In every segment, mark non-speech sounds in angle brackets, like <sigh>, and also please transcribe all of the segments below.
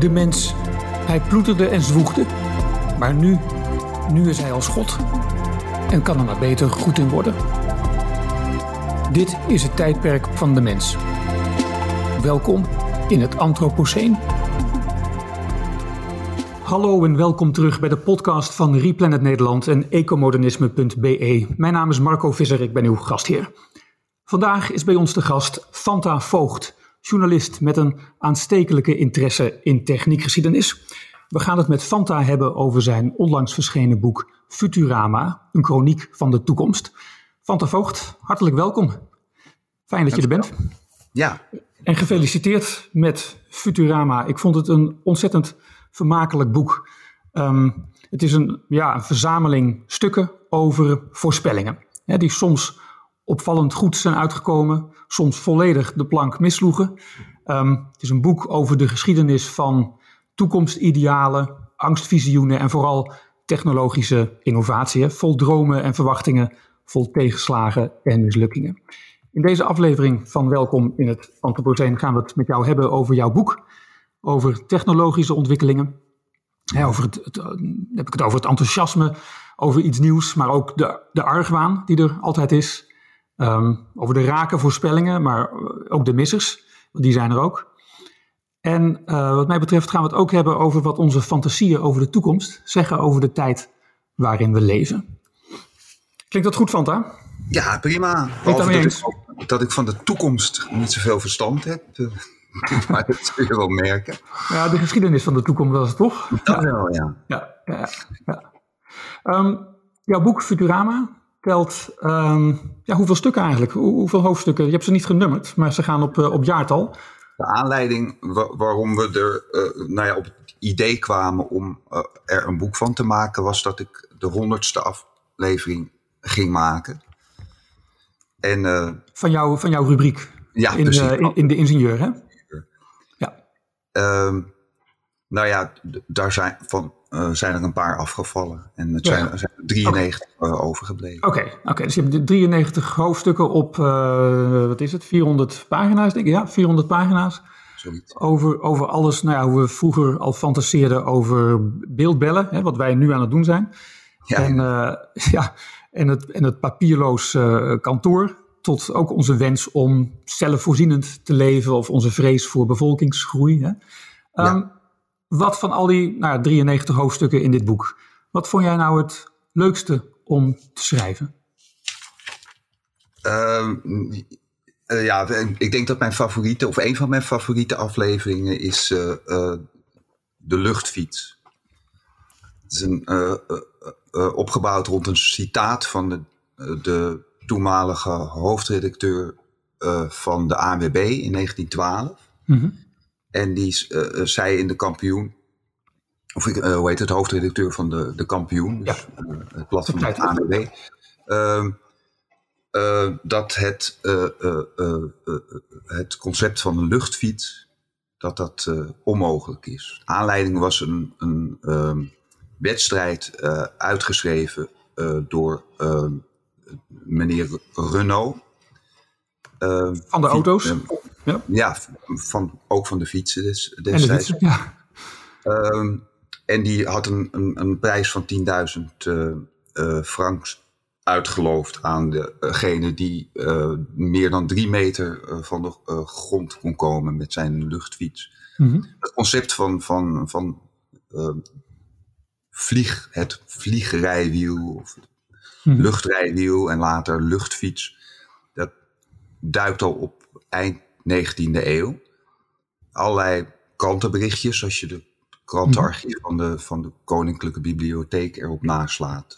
De mens, hij ploeterde en zwoegde. Maar nu, nu is hij als God. En kan er maar beter goed in worden. Dit is het tijdperk van de mens. Welkom in het Anthropoceen. Hallo en welkom terug bij de podcast van Replanet Nederland en ecomodernisme.be. Mijn naam is Marco Visser, ik ben uw gastheer. Vandaag is bij ons de gast Fanta Voogd, journalist met een aanstekelijke interesse in techniekgeschiedenis. We gaan het met Fanta hebben over zijn onlangs verschenen boek Futurama, een chroniek van de toekomst. Fanta Voogd, hartelijk welkom. Fijn dat je er bent. Ja. En gefeliciteerd met Futurama. Ik vond het een ontzettend vermakelijk boek. Ehm, het is een, ja, een verzameling stukken over voorspellingen. Hè, die soms opvallend goed zijn uitgekomen, soms volledig de plank misloegen. Ehm, het is een boek over de geschiedenis van toekomstidealen, angstvisioenen en vooral technologische innovatie. Vol dromen en verwachtingen, vol tegenslagen en mislukkingen. In deze aflevering van Welkom in het Anthropoceen gaan we het met jou hebben over jouw boek, over technologische ontwikkelingen. over het, het, heb ik het over het enthousiasme, over iets nieuws, maar ook de, de argwaan die er altijd is. Um, over de rake voorspellingen, maar ook de missers, die zijn er ook. En uh, wat mij betreft gaan we het ook hebben over wat onze fantasieën over de toekomst zeggen over de tijd waarin we leven. Klinkt dat goed, Fanta? Ja, prima. Behalve dat ik, dat ik van de toekomst niet zoveel verstand heb. <laughs> maar dat kun je wel merken. Ja, de geschiedenis van de toekomst was het toch? Dat wel, ja. ja, ja, ja. Um, jouw boek Futurama, telt um, ja, hoeveel stukken eigenlijk? hoeveel hoofdstukken? Je hebt ze niet genummerd, maar ze gaan op, uh, op jaartal. De aanleiding waarom we er uh, nou ja, op het idee kwamen om uh, er een boek van te maken, was dat ik de honderdste aflevering ging maken. En, van, jou, van jouw rubriek? Ja, in, in, in, de ingenieur, hè? Ja. Ehm, nou ja, daar zijn van uh, zijn er een paar afgevallen. En het zijn, er zijn 93 okay. uh, overgebleven. Oké, okay, okay, dus je hebt 93 hoofdstukken op, uh, wat is het, 400 pagina's denk ik? Ja, 400 pagina's. Zoiets. Over, over alles, nou ja, hoe we vroeger al fantaseerden over beeldbellen, hè, wat wij nu aan het doen zijn. Ja, en, <laughs> ja, en, het, en het papierloos kantoor, tot ook onze wens om zelfvoorzienend te leven of onze vrees voor bevolkingsgroei. Hè. Um, ja. Wat van al die nou, 93 hoofdstukken in dit boek, wat vond jij nou het leukste om te schrijven? Uh, uh, ja, ik denk dat mijn favoriete, of een van mijn favoriete afleveringen is uh, de luchtfiets. Het is een, opgebouwd rond een citaat van de, de toenmalige hoofdredacteur van de ANWB in 1912. Mm en die uh, zei in de kampioen, of ik, uh, hoe heet het, hoofdredacteur van de, de kampioen, dus, ja. het blad van de ANWB, ehm, dat het, het concept van een luchtfiets, dat dat onmogelijk is. Aanleiding was een, een um, wedstrijd uitgeschreven door ehm, meneer Renault. van de auto's? Ja, ja van, ook van de fietsen des, destijds. En, de fietsen, ja. um, en die had een, een, een prijs van 10.000 uh, uh, francs uitgeloofd aan degene die uh, meer dan drie meter van de grond kon komen met zijn luchtfiets. Mm -hmm. Het concept van, van, van vlieg, het vliegrijwiel of mm -hmm. luchtrijwiel en later luchtfiets, dat duikt al op eind 19e eeuw. Allerlei krantenberichtjes, als je de krantenarchief van de, van de Koninklijke Bibliotheek erop naslaat.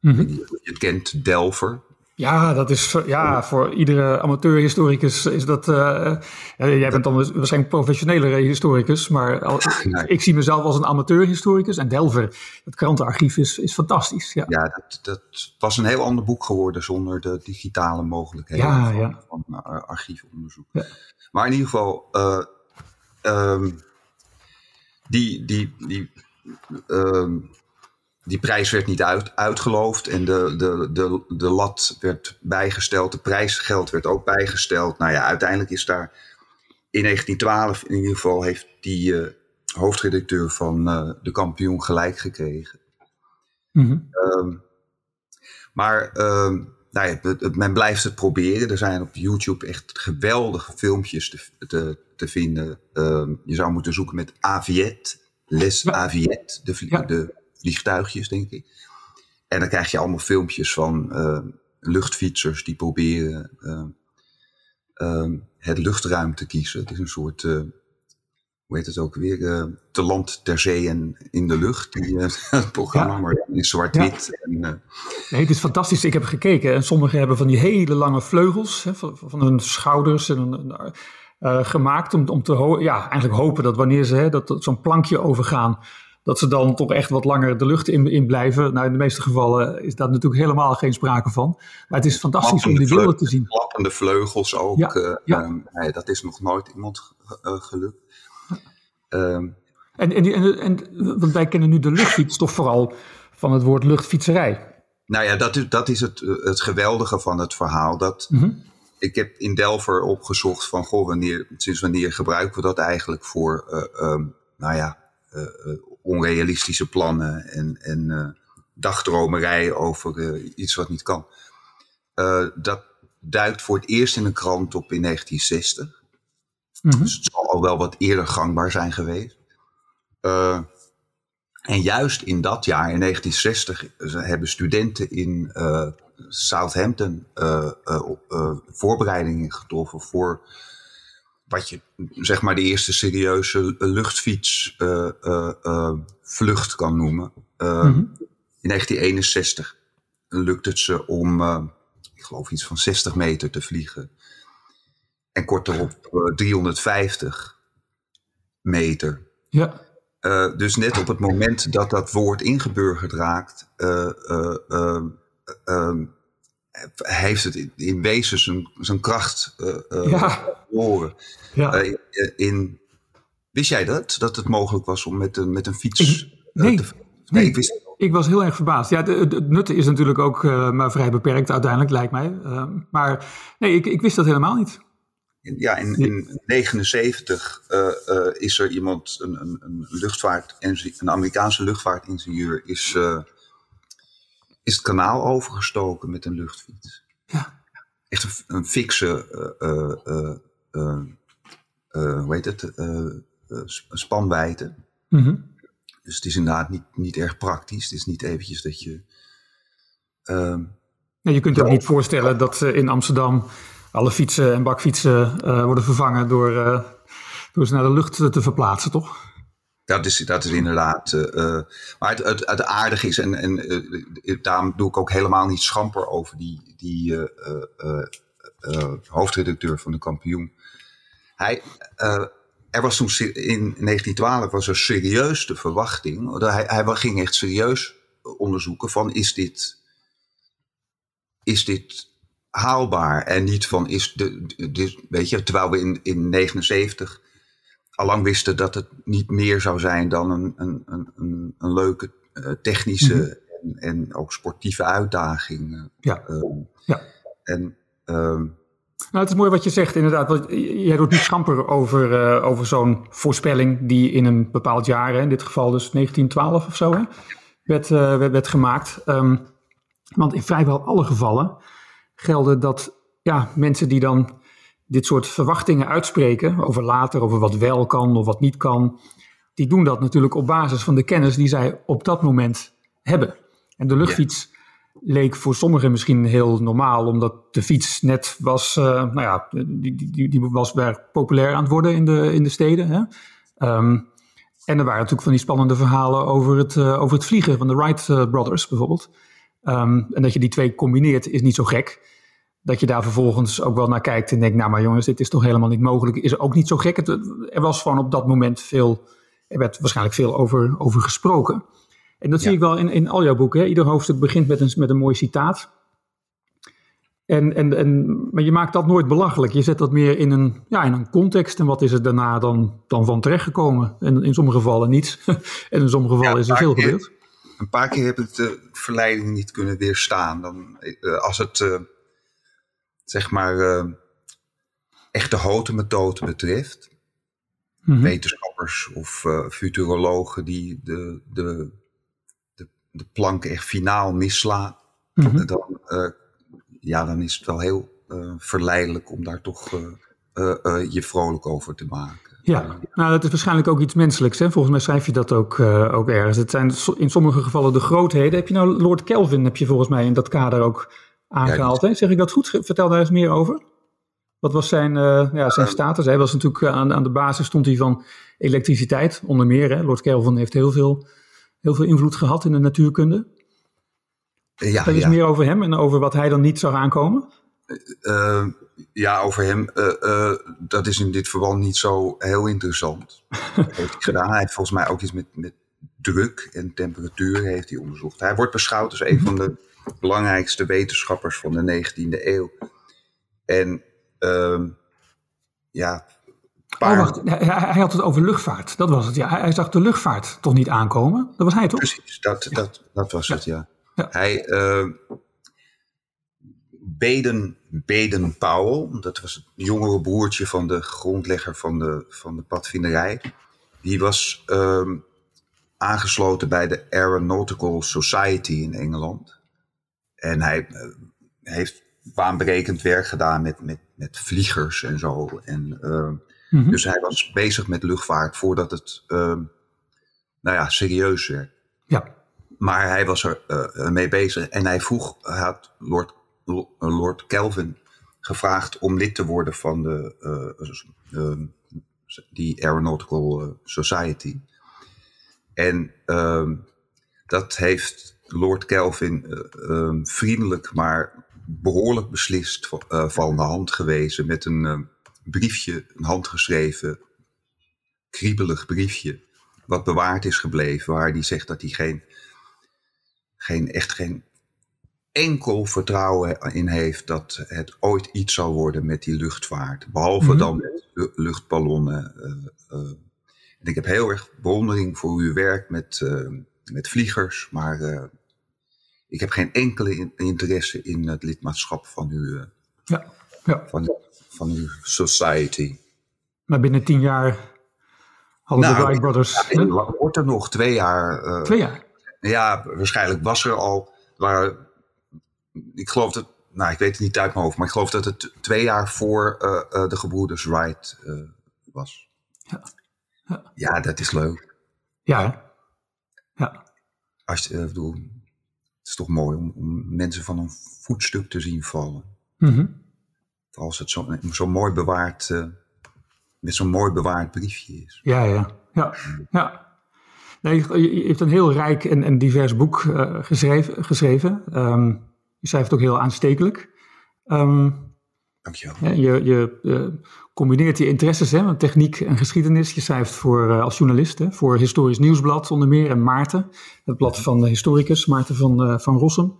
Mm -hmm. je, je kent Delver, ja, dat is ja, voor iedere amateurhistoricus is dat. Uh, jij bent dan waarschijnlijk professionele historicus, maar <laughs> al, ik zie mezelf als een amateurhistoricus. En Delver, het krantenarchief, is, is fantastisch. Ja, ja dat, dat was een heel ander boek geworden zonder de digitale mogelijkheden ja, van, ja. van uh, archiefonderzoek. Ja. Maar in ieder geval, uh, um, die. die, die um, die prijs werd niet uit, uitgeloofd en de, de, de, de lat werd bijgesteld, de prijsgeld werd ook bijgesteld. Nou ja, uiteindelijk is daar in 1912 in ieder geval heeft die uh, hoofdredacteur van de kampioen gelijk gekregen. Mhm. Ehm, maar ehm, nou ja, het, men blijft het proberen. Er zijn op YouTube echt geweldige filmpjes te, te, te vinden. Ehm, je zou moeten zoeken met Aviet, Les. Aviet, de, de, vliegtuigjes, denk ik. En dan krijg je allemaal filmpjes van luchtfietsers die proberen het luchtruim te kiezen. Het is een soort uh, hoe heet het ook weer, uh, te land, ter zee en in de lucht. Die, <laughs> het programma, maar in zwart-wit. Ja. Nee, het is fantastisch. Ik heb gekeken en sommigen hebben van die hele lange vleugels hè, van, van, hun schouders en, gemaakt om, om te ja, eigenlijk hopen dat wanneer ze hè, dat, zo'n plankje overgaan, dat ze dan toch echt wat langer de lucht in, in blijven. Nou, in de meeste gevallen is daar natuurlijk helemaal geen sprake van. Maar het is fantastisch om die beelden te zien. Klappende vleugels ook. Ja, ja. nee, dat is nog nooit iemand gelukt. Um, en, en, en, en, want wij kennen nu de luchtfiets toch vooral van het woord luchtfietserij. Nou ja, dat is, dat is het, het geweldige van het verhaal. Dat, mm Ik heb in Delver opgezocht van, goh, wanneer, sinds wanneer gebruiken we dat eigenlijk voor, uh, um, nou ja, onrealistische plannen en, en dagdromerij over iets wat niet kan. dat duikt voor het eerst in een krant op in 1960. Mhm. Dus het zal al wel wat eerder gangbaar zijn geweest. Uh, en juist in dat jaar, in 1960, hebben studenten in uh, Southampton uh, voorbereidingen getroffen voor wat je zeg maar de eerste serieuze luchtfietsvlucht kan noemen. Mm In 1961 lukt het ze om, ik geloof iets van 60 meter te vliegen. En kort erop 350 meter. Ja. Uh, dus net op het moment dat dat woord ingeburgerd raakt, uh, uh, heeft het in, in wezen zijn, zijn kracht verloren. Ja. ja. in, wist jij dat? Dat het mogelijk was om met een, met een fiets ik, nee, te. Nee, ik, wist ik was heel erg verbaasd. Ja, het nut is natuurlijk ook maar vrij beperkt uiteindelijk, lijkt mij. maar nee, ik, ik wist dat helemaal niet ja, in 1979 uh, uh, is er iemand, een, een, een luchtvaart, een Amerikaanse luchtvaartingenieur, is, uh, is het kanaal overgestoken met een luchtfiets. Ja. Echt een, een fikse, hoe heet het, spanwijdte. Mm -hmm. Dus het is inderdaad niet, niet erg praktisch. Het is niet eventjes dat je... Nee, je kunt je ook niet voorstellen dat in Amsterdam alle fietsen en bakfietsen worden vervangen door, door ze naar de lucht te verplaatsen, toch? Dat is, dat is inderdaad. Uh, maar het, het, aardige is, en, en daarom doe ik ook helemaal niet schamper over die, die hoofdredacteur van de kampioen. Hij, er was toen in 1912 was er serieus de verwachting. Hij, hij ging echt serieus onderzoeken van is dit, is dit haalbaar. En niet van is de, weet je, terwijl we in, in 79 allang wisten dat het niet meer zou zijn dan een, een, een, een leuke uh, technische mm-hmm. en, en, ook sportieve uitdaging. Uh, ja. Uh, ja. En, ehm, nou, het is mooi wat je zegt, inderdaad. Want jij doet niet schamper over, over zo'n voorspelling die in een bepaald jaar, hè, in dit geval dus 1912 of zo, hè, werd, werd, werd, gemaakt. Um, want in vrijwel alle gevallen gelden dat ja, mensen die dan dit soort verwachtingen uitspreken over later, over wat wel kan of wat niet kan, die doen dat natuurlijk op basis van de kennis die zij op dat moment hebben. En de luchtfiets leek voor sommigen misschien heel normaal, omdat de fiets net was, uh, nou ja, die, die, die was weer populair aan het worden in de, in de steden. Hè? Um, en er waren natuurlijk van die spannende verhalen over het, uh, over het vliegen van de Wright uh, Brothers bijvoorbeeld. Um, en dat je die twee combineert is niet zo gek dat je daar vervolgens ook wel naar kijkt en denkt, nou maar jongens, dit is toch helemaal niet mogelijk. Is ook niet zo gek. Het, er was gewoon op dat moment veel, er werd waarschijnlijk veel over, over gesproken. En dat zie ik wel in, in al jouw boeken. Hè? Ieder hoofdstuk begint met een, met een mooi citaat. En, en, en, maar je maakt dat nooit belachelijk. Je zet dat meer in een, ja, in een context. En wat is er daarna dan, dan van terechtgekomen? En in sommige gevallen niets. <laughs> en in sommige gevallen is er veel gebeurd. Een paar keer heb ik de verleiding niet kunnen weerstaan. Dan, eh, als het... Uh zeg maar, uh, echte houten methode betreft, mhm. wetenschappers of uh, futurologen die de, de, de, de plank echt finaal misslaan, mhm. dan, uh, ja, dan is het wel heel verleidelijk om daar toch je vrolijk over te maken. Ja, nou dat is waarschijnlijk ook iets menselijks. Hè? Volgens mij schrijf je dat ook, ook ergens. Het zijn in sommige gevallen de grootheden. Heb je nou Lord Kelvin, heb je volgens mij in dat kader ook aangehaald. Zeg ik dat goed? Vertel daar eens meer over. Wat was zijn, uh, ja, zijn status? Hij was natuurlijk eh, aan, aan de basis stond hij van elektriciteit, onder meer. Hè? Lord Kelvin heeft heel veel, heel veel invloed gehad in de natuurkunde. Ja, Vertel eens meer over hem en over wat hij dan niet zag aankomen. Uh, ja, over hem. dat is in dit verband niet zo heel interessant. <laughs> heeft hij gedaan. Hij heeft volgens mij ook iets met, met druk en temperatuur heeft hij onderzocht. Hij wordt beschouwd als een van de belangrijkste wetenschappers van de 19e eeuw. En uh, ja. Paar... Oh, wacht, hij, had het over luchtvaart. Dat was het. Ja. Hij, zag de luchtvaart toch niet aankomen? Dat was hij toch? Precies, dat, dat, dat was het, ja. ja. Hij. Uh, Baden, Baden Powell, dat was het jongere broertje van de grondlegger van de, van de padvinderij. Die was uh, aangesloten bij de Aeronautical Society in Engeland. En hij uh, heeft baanberekend werk gedaan met, met, met vliegers en zo. En, uh, Dus hij was bezig met luchtvaart voordat het, uh, nou ja, serieus werd. Ja. Maar hij was er uh, mee bezig en hij vroeg, hij had Lord, Lord Kelvin gevraagd om lid te worden van de, ehm, die Aeronautical Society. En ehm, dat heeft Lord Kelvin vriendelijk, maar behoorlijk beslist uh, van de hand gewezen met een uh, briefje, een handgeschreven, kriebelig briefje, wat bewaard is gebleven, waar hij zegt dat hij geen, geen, echt geen enkel vertrouwen in heeft dat het ooit iets zal worden met die luchtvaart. Behalve mm -hmm. dan met luchtballonnen. Uh, en ik heb heel erg bewondering voor uw werk met, met vliegers, maar ik heb geen enkele interesse in het lidmaatschap van uw, eh, ja, ja. Van, van uw society. Maar binnen tien jaar hadden nou, de Wright Brothers... Ja, wordt er nog twee jaar. Uh, twee jaar? Ja, waarschijnlijk was er al... Waar, ik geloof dat... Nou, ik weet het niet uit mijn hoofd, maar ik geloof dat het twee jaar voor uh, de gebroeders Wright was. Ja. ja. Ja. dat is leuk. Ja, ja. Als je, bedoel, is toch mooi om, om mensen van een voetstuk te zien vallen. Mm Als het zo'n zo mooi bewaard, uh, met zo'n mooi bewaard briefje is. Ja, ja, ja. ja. Nee, je hebt een heel rijk en, en divers boek uh, geschreven. geschreven. Um, je schrijft ook heel aanstekelijk. Um, Dankjewel. Je, je, je combineert je interesses, hè, techniek en geschiedenis. Je schrijft voor, uh, als journalist hè, voor Historisch Nieuwsblad onder meer en Maarten, het blad van de historicus Maarten van, uh, van Rossum.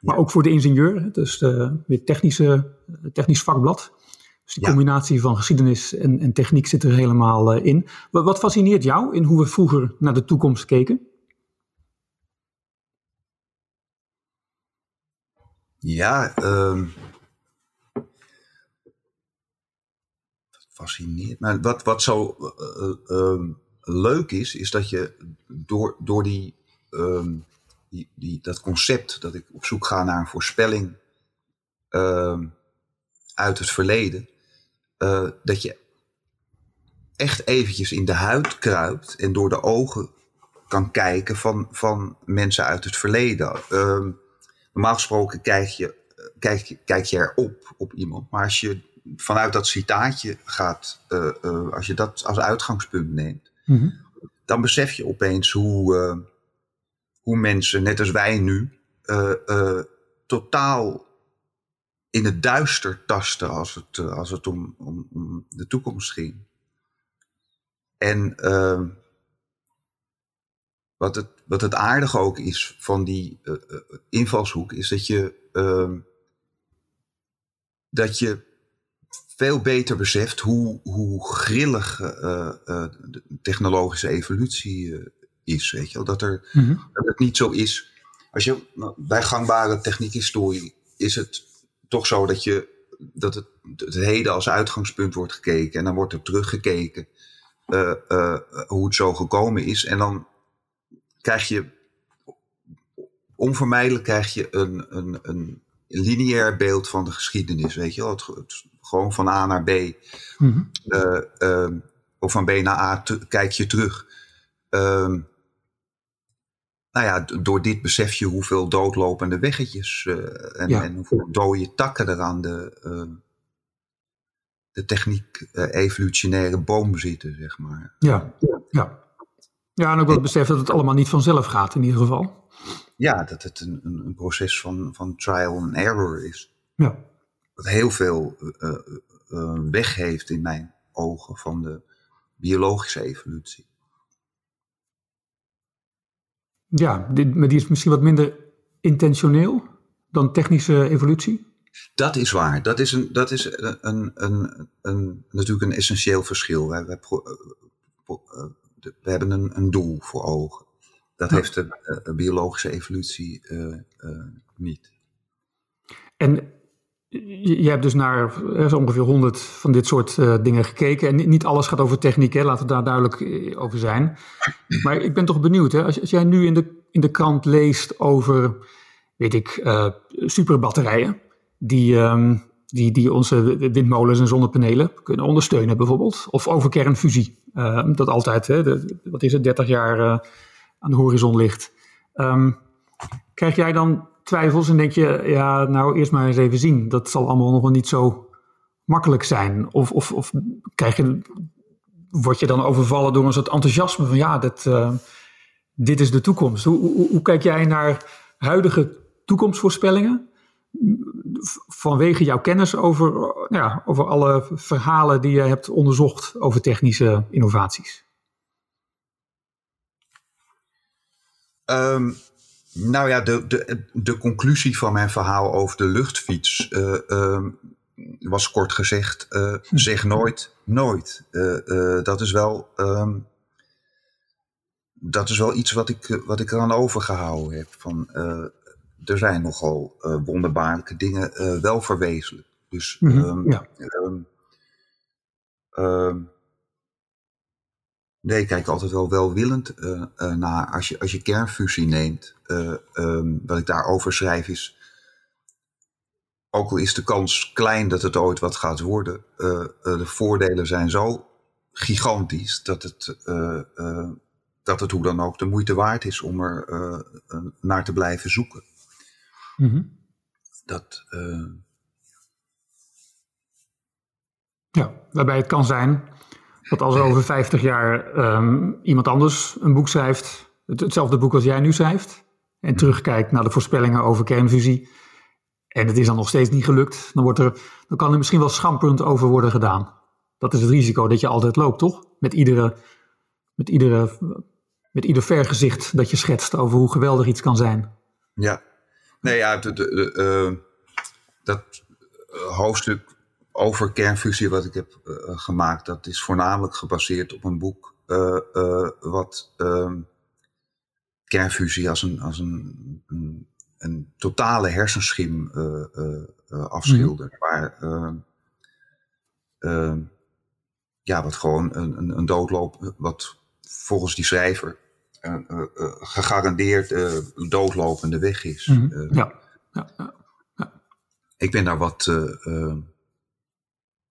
Maar ook voor de ingenieur, dus weer technische, technisch vakblad. Dus die combinatie van geschiedenis en, en, techniek zit er helemaal in. Wat, wat, fascineert jou in hoe we vroeger naar de toekomst keken? Ja, um fascineert. Wat, wat zo uh, leuk is, is dat je door, door die, um, die, die, dat concept dat ik op zoek ga naar een voorspelling uh, uit het verleden, uh, dat je echt eventjes in de huid kruipt en door de ogen kan kijken van, van mensen uit het verleden. normaal gesproken kijk je, kijk, kijk je erop op iemand, maar als je vanuit dat citaatje gaat, uh, uh, als je dat als uitgangspunt neemt, mm -hmm. dan besef je opeens hoe, uh, hoe mensen, net als wij nu, totaal in het duister tasten als het, als het om, om, om, de toekomst ging. En wat, het, wat het aardige ook is van die invalshoek, is dat je, dat je veel beter beseft hoe, hoe grillig uh, uh, de technologische evolutie is. Weet je? Dat, er, mm -hmm. dat het niet zo is. Als je, nou, bij gangbare techniekhistorie is het toch zo dat, je, dat het, het heden als uitgangspunt wordt gekeken en dan wordt er teruggekeken hoe het zo gekomen is. En dan krijg je, onvermijdelijk krijg je een, een, een lineair beeld van de geschiedenis. Weet je wel? Het, gewoon van A naar B. Mhm. Ehm, of van B naar A kijk je terug. Ehm, nou ja, door dit besef je hoeveel doodlopende weggetjes uh, en, en, hoeveel dode takken er aan de, uh, de techniek-evolutionaire boom zitten, zeg maar. Ja, ja. ja, en ook wel het besef dat het allemaal niet vanzelf gaat in ieder geval. Ja, dat het een, een, een proces van, van trial and error is. Ja. Dat heel veel uh, weg heeft in mijn ogen van de biologische evolutie. Ja, dit, maar die is misschien wat minder intentioneel dan technische evolutie? Dat is waar. Dat is, een, dat is een, een, een, natuurlijk een essentieel verschil. We, we, we hebben een, een, doel voor ogen. Dat heeft de biologische evolutie uh, niet. En je hebt dus naar zo ongeveer honderd van dit soort uh, dingen gekeken. En niet alles gaat over techniek, hè? laten we daar duidelijk eh, over zijn. Maar ik ben toch benieuwd, hè? Als, als jij nu in de, in de krant leest over, weet ik, superbatterijen. Die, um, die, die onze windmolens en zonnepanelen kunnen ondersteunen, bijvoorbeeld. Of over kernfusie, uh, dat altijd, hè, wat is het, 30 jaar aan de horizon ligt. Um, krijg jij dan twijfels en denk je, ja, nou eerst maar eens even zien. Dat zal allemaal nog wel niet zo makkelijk zijn. Of, of, of krijg je, word je dan overvallen door een soort enthousiasme van ja, dat, uh, dit is de toekomst. Hoe, hoe, hoe, kijk jij naar huidige toekomstvoorspellingen? Vanwege jouw kennis over, ja, over alle verhalen die je hebt onderzocht over technische innovaties. Um, nou ja, de, de, de conclusie van mijn verhaal over de luchtfiets uh, uh, was kort gezegd: uh, zeg nooit, nooit. dat is wel. Um, dat is wel iets wat ik, wat ik eraan overgehouden heb. Van, er zijn nogal wonderbaarlijke dingen wel verwezenlijk. Dus mm -hmm, ja. um, Nee, ik kijk altijd wel welwillend uh, uh, naar. Als je, als je kernfusie neemt, uh, um, wat ik daarover schrijf is. Ook al is de kans klein dat het ooit wat gaat worden, de voordelen zijn zo gigantisch dat het, dat het hoe dan ook de moeite waard is om er naar te blijven zoeken. Mm -hmm. Dat. Ja, waarbij het kan zijn dat als er over 50 jaar um, iemand anders een boek schrijft, het, hetzelfde boek als jij nu schrijft, en hmm. terugkijkt naar de voorspellingen over kernfusie, en het is dan nog steeds niet gelukt, dan, wordt er, dan kan er misschien wel schamperend over worden gedaan. Dat is het risico dat je altijd loopt, toch? Met iedere, met iedere, met ieder vergezicht dat je schetst over hoe geweldig iets kan zijn. Ja, nee, ja, de, de, uh, dat hoofdstuk over kernfusie wat ik heb uh, gemaakt, dat is voornamelijk gebaseerd op een boek uh, uh, wat ehm, kernfusie als een, als een, een, een totale hersenschim afschildert. Mm. Waar, ehm, ehm, ja, wat gewoon een, een, een doodloop, wat volgens die schrijver gegarandeerd doodlopende weg is. Mm. Ja. Ja, ja. ja. Ik ben daar wat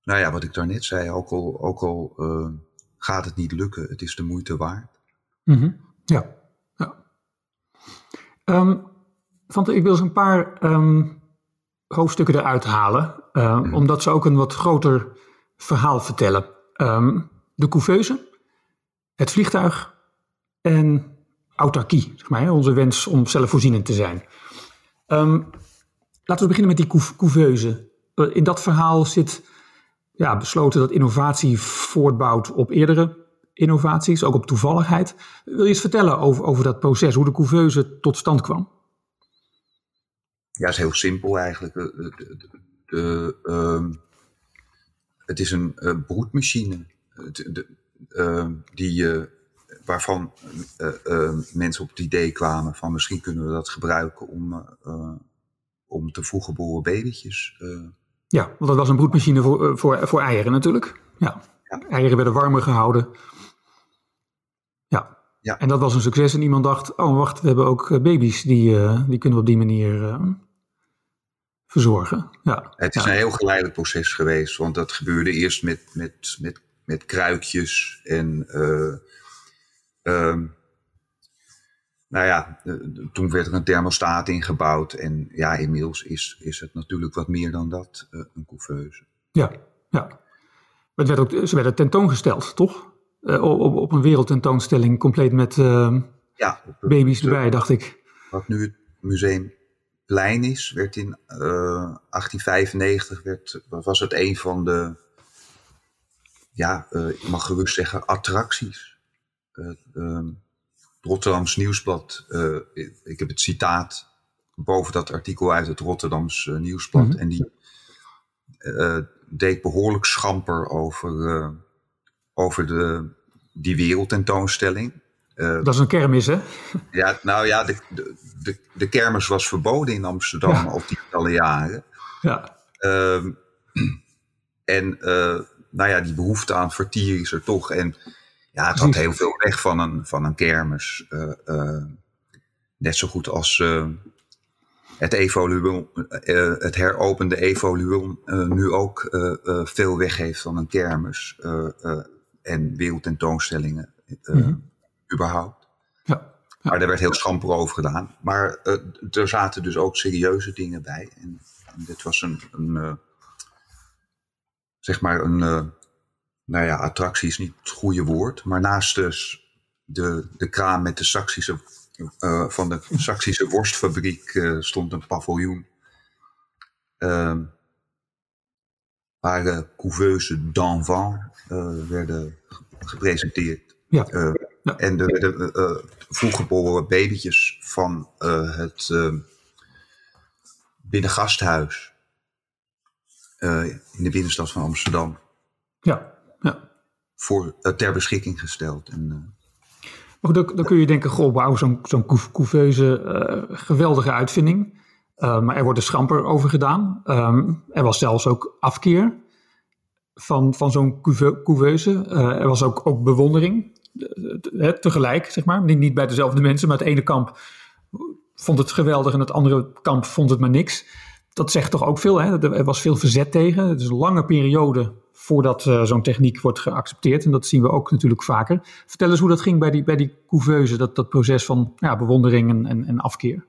nou ja, wat ik daarnet zei, ook al, ook al uh, gaat het niet lukken, het is de moeite waard. Mm -hmm. Ja. ja. Um, ik wil eens een paar um, hoofdstukken eruit halen, uh, mm. omdat ze ook een wat groter verhaal vertellen. Um, de couveuse, het vliegtuig en autarkie, zeg maar, onze wens om zelfvoorzienend te zijn. laten we beginnen met die couveuse. Uh, in dat verhaal zit ja, besloten dat innovatie voortbouwt op eerdere innovaties, ook op toevalligheid. Wil je eens vertellen over, over dat proces, hoe de couveuse tot stand kwam? Ja, is heel simpel eigenlijk. De, uh, het is een uh, broedmachine uh, die, waarvan eh, mensen op het idee kwamen van misschien kunnen we dat gebruiken om, om te vroeg geboren ja, want dat was een broedmachine voor, eh, voor, voor eieren natuurlijk. Ja. Eieren werden warmer gehouden. ja. En dat was een succes en iemand dacht, oh wacht, we hebben ook baby's die, die kunnen we op die manier verzorgen. Ja. Het is een heel geleidelijk proces geweest, want dat gebeurde eerst met, met, met, met kruikjes en um, nou ja, toen werd er een thermostaat ingebouwd. En ja, inmiddels is, is het natuurlijk wat meer dan dat, uh, een couveuse. Ja, ja. Het werd ook, ze werden tentoongesteld, toch? Uh, op, op een wereldtentoonstelling, compleet met uh, ja, baby's erbij, dacht ik. Wat nu het Museumplein is, werd in 1895 werd, was het een van de, ja, ik mag gerust zeggen, attracties. Ehm, Rotterdams Nieuwsblad. Uh, ik heb het citaat boven dat artikel uit het Rotterdams uh, Nieuwsblad. Mhm. En die uh, deed behoorlijk schamper over, over de, die wereldtentoonstelling. dat is een kermis, hè? Ja, nou ja, de, de, de, kermis was verboden in Amsterdam ja. al tientallen jaren. Ja. Ehm, en nou ja, die behoefte aan vertier is er toch. En ja, het had heel veel weg van een, van een kermis. Uh, uh, net zo goed als uh, het, evoluum, het heropende evoluum nu ook veel weg heeft van een kermis. en wereldtentoonstellingen mm überhaupt. Ja, ja. Maar daar werd heel schamper over gedaan. Maar er zaten dus ook serieuze dingen bij. En, en dit was een, een zeg maar een nou ja, attractie is niet het goede woord, maar naast dus de, de kraam met de Saksische, uh, van de Saksische <laughs> worstfabriek uh, stond een paviljoen. Uh, waar de couveuse d'enfant uh, werden gepresenteerd. Ja. ja. En er werden vroeggeboren babytjes van het binnengasthuis in de binnenstad van Amsterdam. Ja voor, uh, ter beschikking gesteld. En, uh... maar dan, dan, kun je denken, goh, wauw, zo'n zo'n couveuse, uh, geweldige uitvinding. maar er wordt er schamper over gedaan. Um, er was zelfs ook afkeer van, van zo'n couveuse. er was ook, ook bewondering, tegelijk, zeg maar. Niet, niet bij dezelfde mensen, maar het ene kamp vond het geweldig en het andere kamp vond het maar niks. Dat zegt toch ook veel, hè? Er was veel verzet tegen. Het is een lange periode voordat uh, zo'n techniek wordt geaccepteerd. En dat zien we ook natuurlijk vaker. Vertel eens hoe dat ging bij die, bij die couveuse, dat, dat proces van ja, bewondering en, en, en afkeer.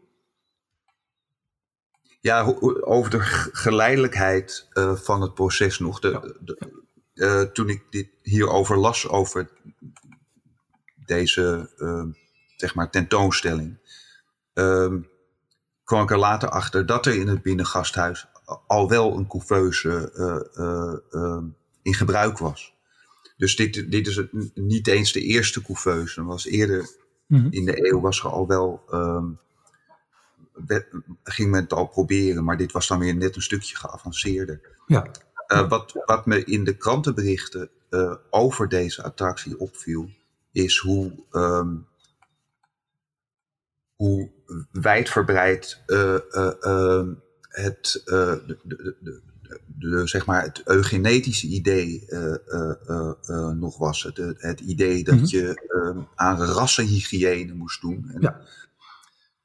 Ja, over de geleidelijkheid uh, van het proces nog. De, de, uh, toen ik dit hierover las, over deze zeg maar tentoonstelling, ehm, kwam ik er later achter dat er in het binnengasthuis al wel een couveuse in gebruik was. Dus dit, dit is het, niet eens de eerste couveuse. Was eerder mhm. in de eeuw was er al wel. Um, ging men het al proberen, maar dit was dan weer net een stukje geavanceerder. Ja. Uh, wat, wat me in de krantenberichten over deze attractie opviel, is hoe, um, hoe wijdverbreid uh, het, de, de, de, de, zeg maar het eugenetische idee nog was. Het, het idee dat mhm. je ehm, aan rassenhygiëne moest doen. En, ja.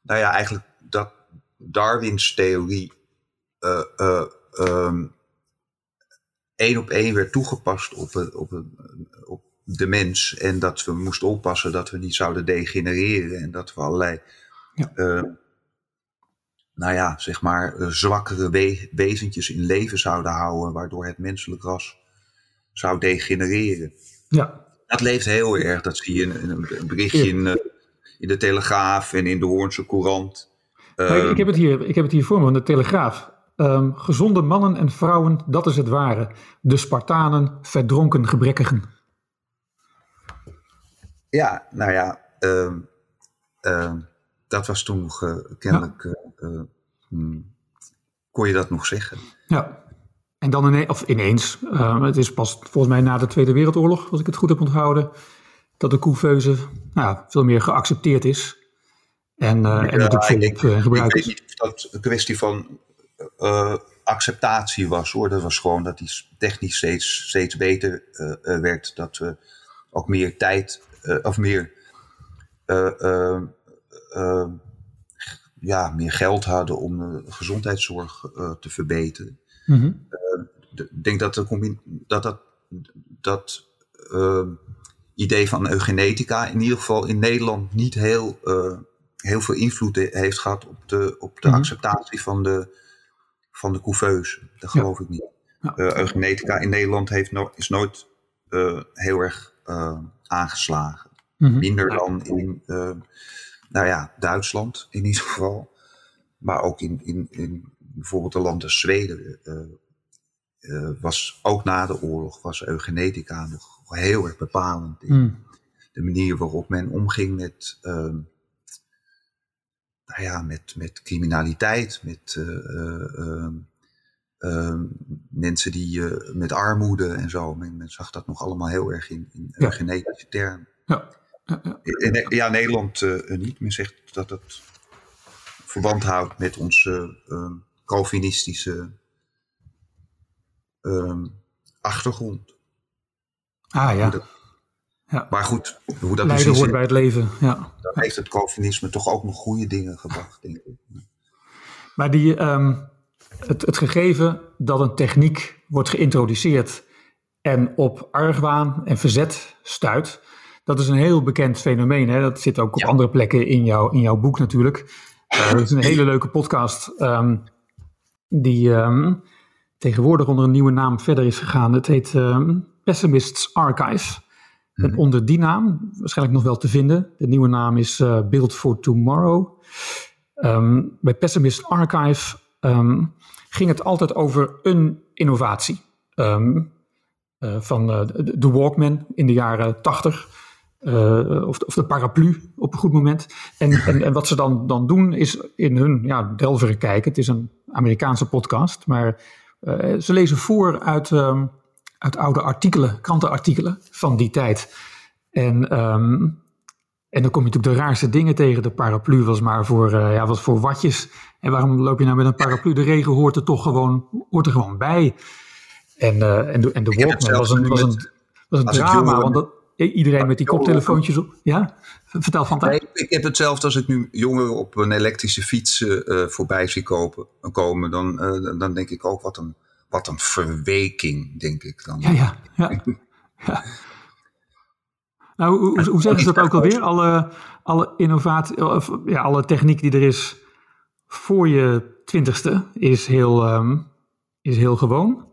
Nou ja, eigenlijk dat Darwins theorie um, één op één werd toegepast op, op, op de mens. En dat we moesten oppassen dat we niet zouden degenereren. En dat we allerlei ja ehm, nou ja, zeg maar, eh, zwakkere we wezentjes in leven zouden houden, waardoor het menselijk ras zou degenereren. Ja. Dat leeft heel erg. Dat zie je in, een berichtje in, uh, in de Telegraaf en in de Hoornse Courant. ik, ik, heb het hier, ik heb het hier voor me, de Telegraaf. Um, gezonde mannen en vrouwen, dat is het ware. De Spartanen, verdronken gebrekkigen. Ja, nou ja, um, dat was toen nog uh, kennelijk, ja. uh, hmm, kon je dat nog zeggen. Ja, en dan ineens, of ineens, uh, het is pas volgens mij na de Tweede Wereldoorlog, als ik het goed heb onthouden, dat de couveuse nou, veel meer geaccepteerd is. En, ja, en natuurlijk volop gebruikt is. Ik weet niet of dat een kwestie van acceptatie was hoor. Dat was gewoon dat die technisch steeds, steeds beter werd. Dat we ook meer tijd of meer ja, meer geld hadden om de gezondheidszorg te verbeteren. Mhm. Ik denk dat, de, dat dat, dat idee van eugenetica in ieder geval in Nederland niet heel, heel veel invloed heeft gehad op de, op de mhm. acceptatie van de, van de couveuse. Dat geloof ik niet. Ja. eugenetica in Nederland heeft no is nooit heel erg aangeslagen. Mhm. Minder dan in uh, nou ja, Duitsland in ieder geval. Maar ook in, in, in bijvoorbeeld een land als Zweden. Uh, was ook na de oorlog was eugenetica nog heel erg bepalend. In mhm. de manier waarop men omging met, ehm, nou ja, met, met criminaliteit, met ehm, ehm, mensen die met armoede en zo. Men, men, zag dat nog allemaal heel erg in, in eugenetische termen. Ja. Ja, ja Nederland uh, niet. Men zegt dat het verband houdt met onze uh, Calvinistische uh, achtergrond. Ah ja. ja. Maar goed, hoe dat Leiden hoort bij het leven. Ja. Dan heeft het Calvinisme toch ook nog goede dingen gebracht, denk ik. Maar die, um, het, het gegeven dat een techniek wordt geïntroduceerd en op argwaan en verzet stuit, dat is een heel bekend fenomeen. Hè? Dat zit ook op andere plekken in, jou, in jouw boek natuurlijk. Uh, dat is een hele leuke podcast um, die um, tegenwoordig onder een nieuwe naam verder is gegaan. Het heet um, Pessimists Archive. En mhm. onder die naam, waarschijnlijk nog wel te vinden, de nieuwe naam is uh, Build for Tomorrow. bij Pessimist Archive ging het altijd over een innovatie. Uh, van de Walkman in de jaren 80 uh, of, of, de paraplu op een goed moment. En, en, en, wat ze dan, dan doen is in hun ja, delveren kijken. Het is een Amerikaanse podcast, maar uh, ze lezen voor uit, um, uit oude artikelen, krantenartikelen van die tijd. En, um, en dan kom je natuurlijk de raarste dingen tegen. De paraplu was maar voor, uh, ja, wat voor watjes. En waarom loop je nou met een paraplu? De regen hoort er toch gewoon, hoort er gewoon bij. En, en, de, en de Walkman was een, was een, was een drama, want dat, Iedereen met die koptelefoontjes op. Ja? Vertel van nee, Ik heb hetzelfde als ik nu jongeren op een elektrische fiets uh, voorbij zie kopen, komen. Dan, uh, dan denk ik ook, wat een, wat een verweking, denk ik dan. Ja, ja. ja. ja. Nou, hoe, hoe zeggen ze dat ook alweer? <laughs> Alle, alle innovatie, of, ja, alle techniek die er is voor je twintigste is heel, um, is heel gewoon.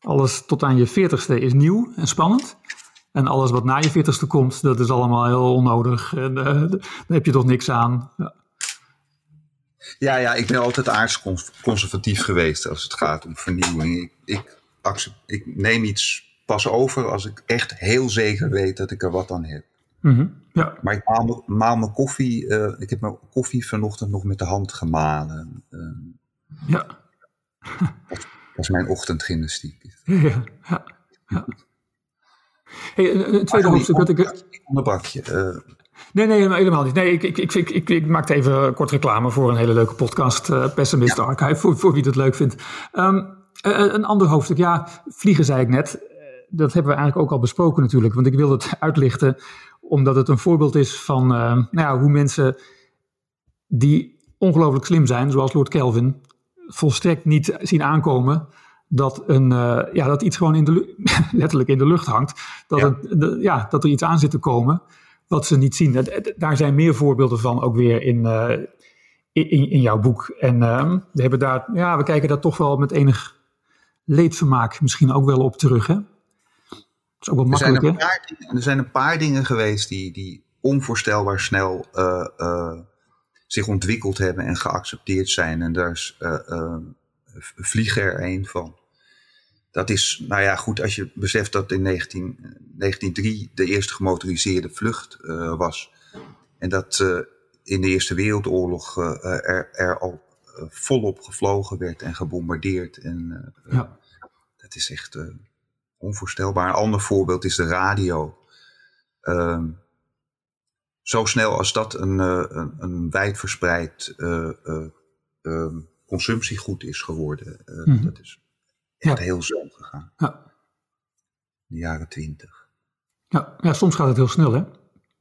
Alles tot aan je veertigste is nieuw en spannend. En alles wat na je veertigste komt, dat is allemaal heel onnodig. En uh, daar heb je toch niks aan. Ja. Ja, ja, ik ben altijd aardsconservatief geweest als het gaat om vernieuwing. Ik, ik, ik neem iets pas over als ik echt heel zeker weet dat ik er wat aan heb. Mm ja. Maar ik maal, maal mijn koffie, uh, ik heb mijn koffie vanochtend nog met de hand gemalen. Uh, ja. Dat, dat, is mijn ochtendgymnastiek. <laughs> Ja, ja, ja. Hey, een tweede hoofdstuk dat ik... Onderbrak je. Uh... Nee, nee, helemaal niet. Nee, ik, ik, ik, ik, ik, ik maakte even kort reclame voor een hele leuke podcast, uh, Pessimist Archive, voor, voor wie het leuk vindt. Um, een ander hoofdstuk, ja, vliegen zei ik net. Dat hebben we eigenlijk ook al besproken natuurlijk, want ik wilde het <laughs> uitlichten omdat het een voorbeeld is van uh, nou ja, hoe mensen die ongelooflijk slim zijn, zoals Lord Kelvin, volstrekt niet zien aankomen dat, een, uh, ja, dat iets gewoon in de, <laughs> letterlijk in de lucht hangt. Dat, ja. Het, ja, dat er iets aan zit te komen wat ze niet zien. Daar zijn meer voorbeelden van ook weer in, uh, in, in, jouw boek. En uh, we, hebben daar, ja, we kijken daar toch wel met enig leedvermaak misschien ook wel op terug. Hè? Dat is ook wel makkelijk. Er zijn een, paar, er zijn een paar dingen geweest die, die onvoorstelbaar snel uh, zich ontwikkeld hebben en geaccepteerd zijn. En daar is vliegen er een van. Dat is, nou ja, goed, als je beseft dat in 19, 1903 de eerste gemotoriseerde vlucht uh, was. En dat uh, in de Eerste Wereldoorlog uh, er, er, al volop gevlogen werd en gebombardeerd. En ja. dat is echt onvoorstelbaar. Een ander voorbeeld is de radio. Ehm, zo snel als dat een, een, een wijdverspreid ehm, consumptiegoed is geworden. Uh, mm -hmm. Dat is echt ja. heel snel gegaan. Ja. De jaren twintig. Ja, ja, soms gaat het heel snel, hè?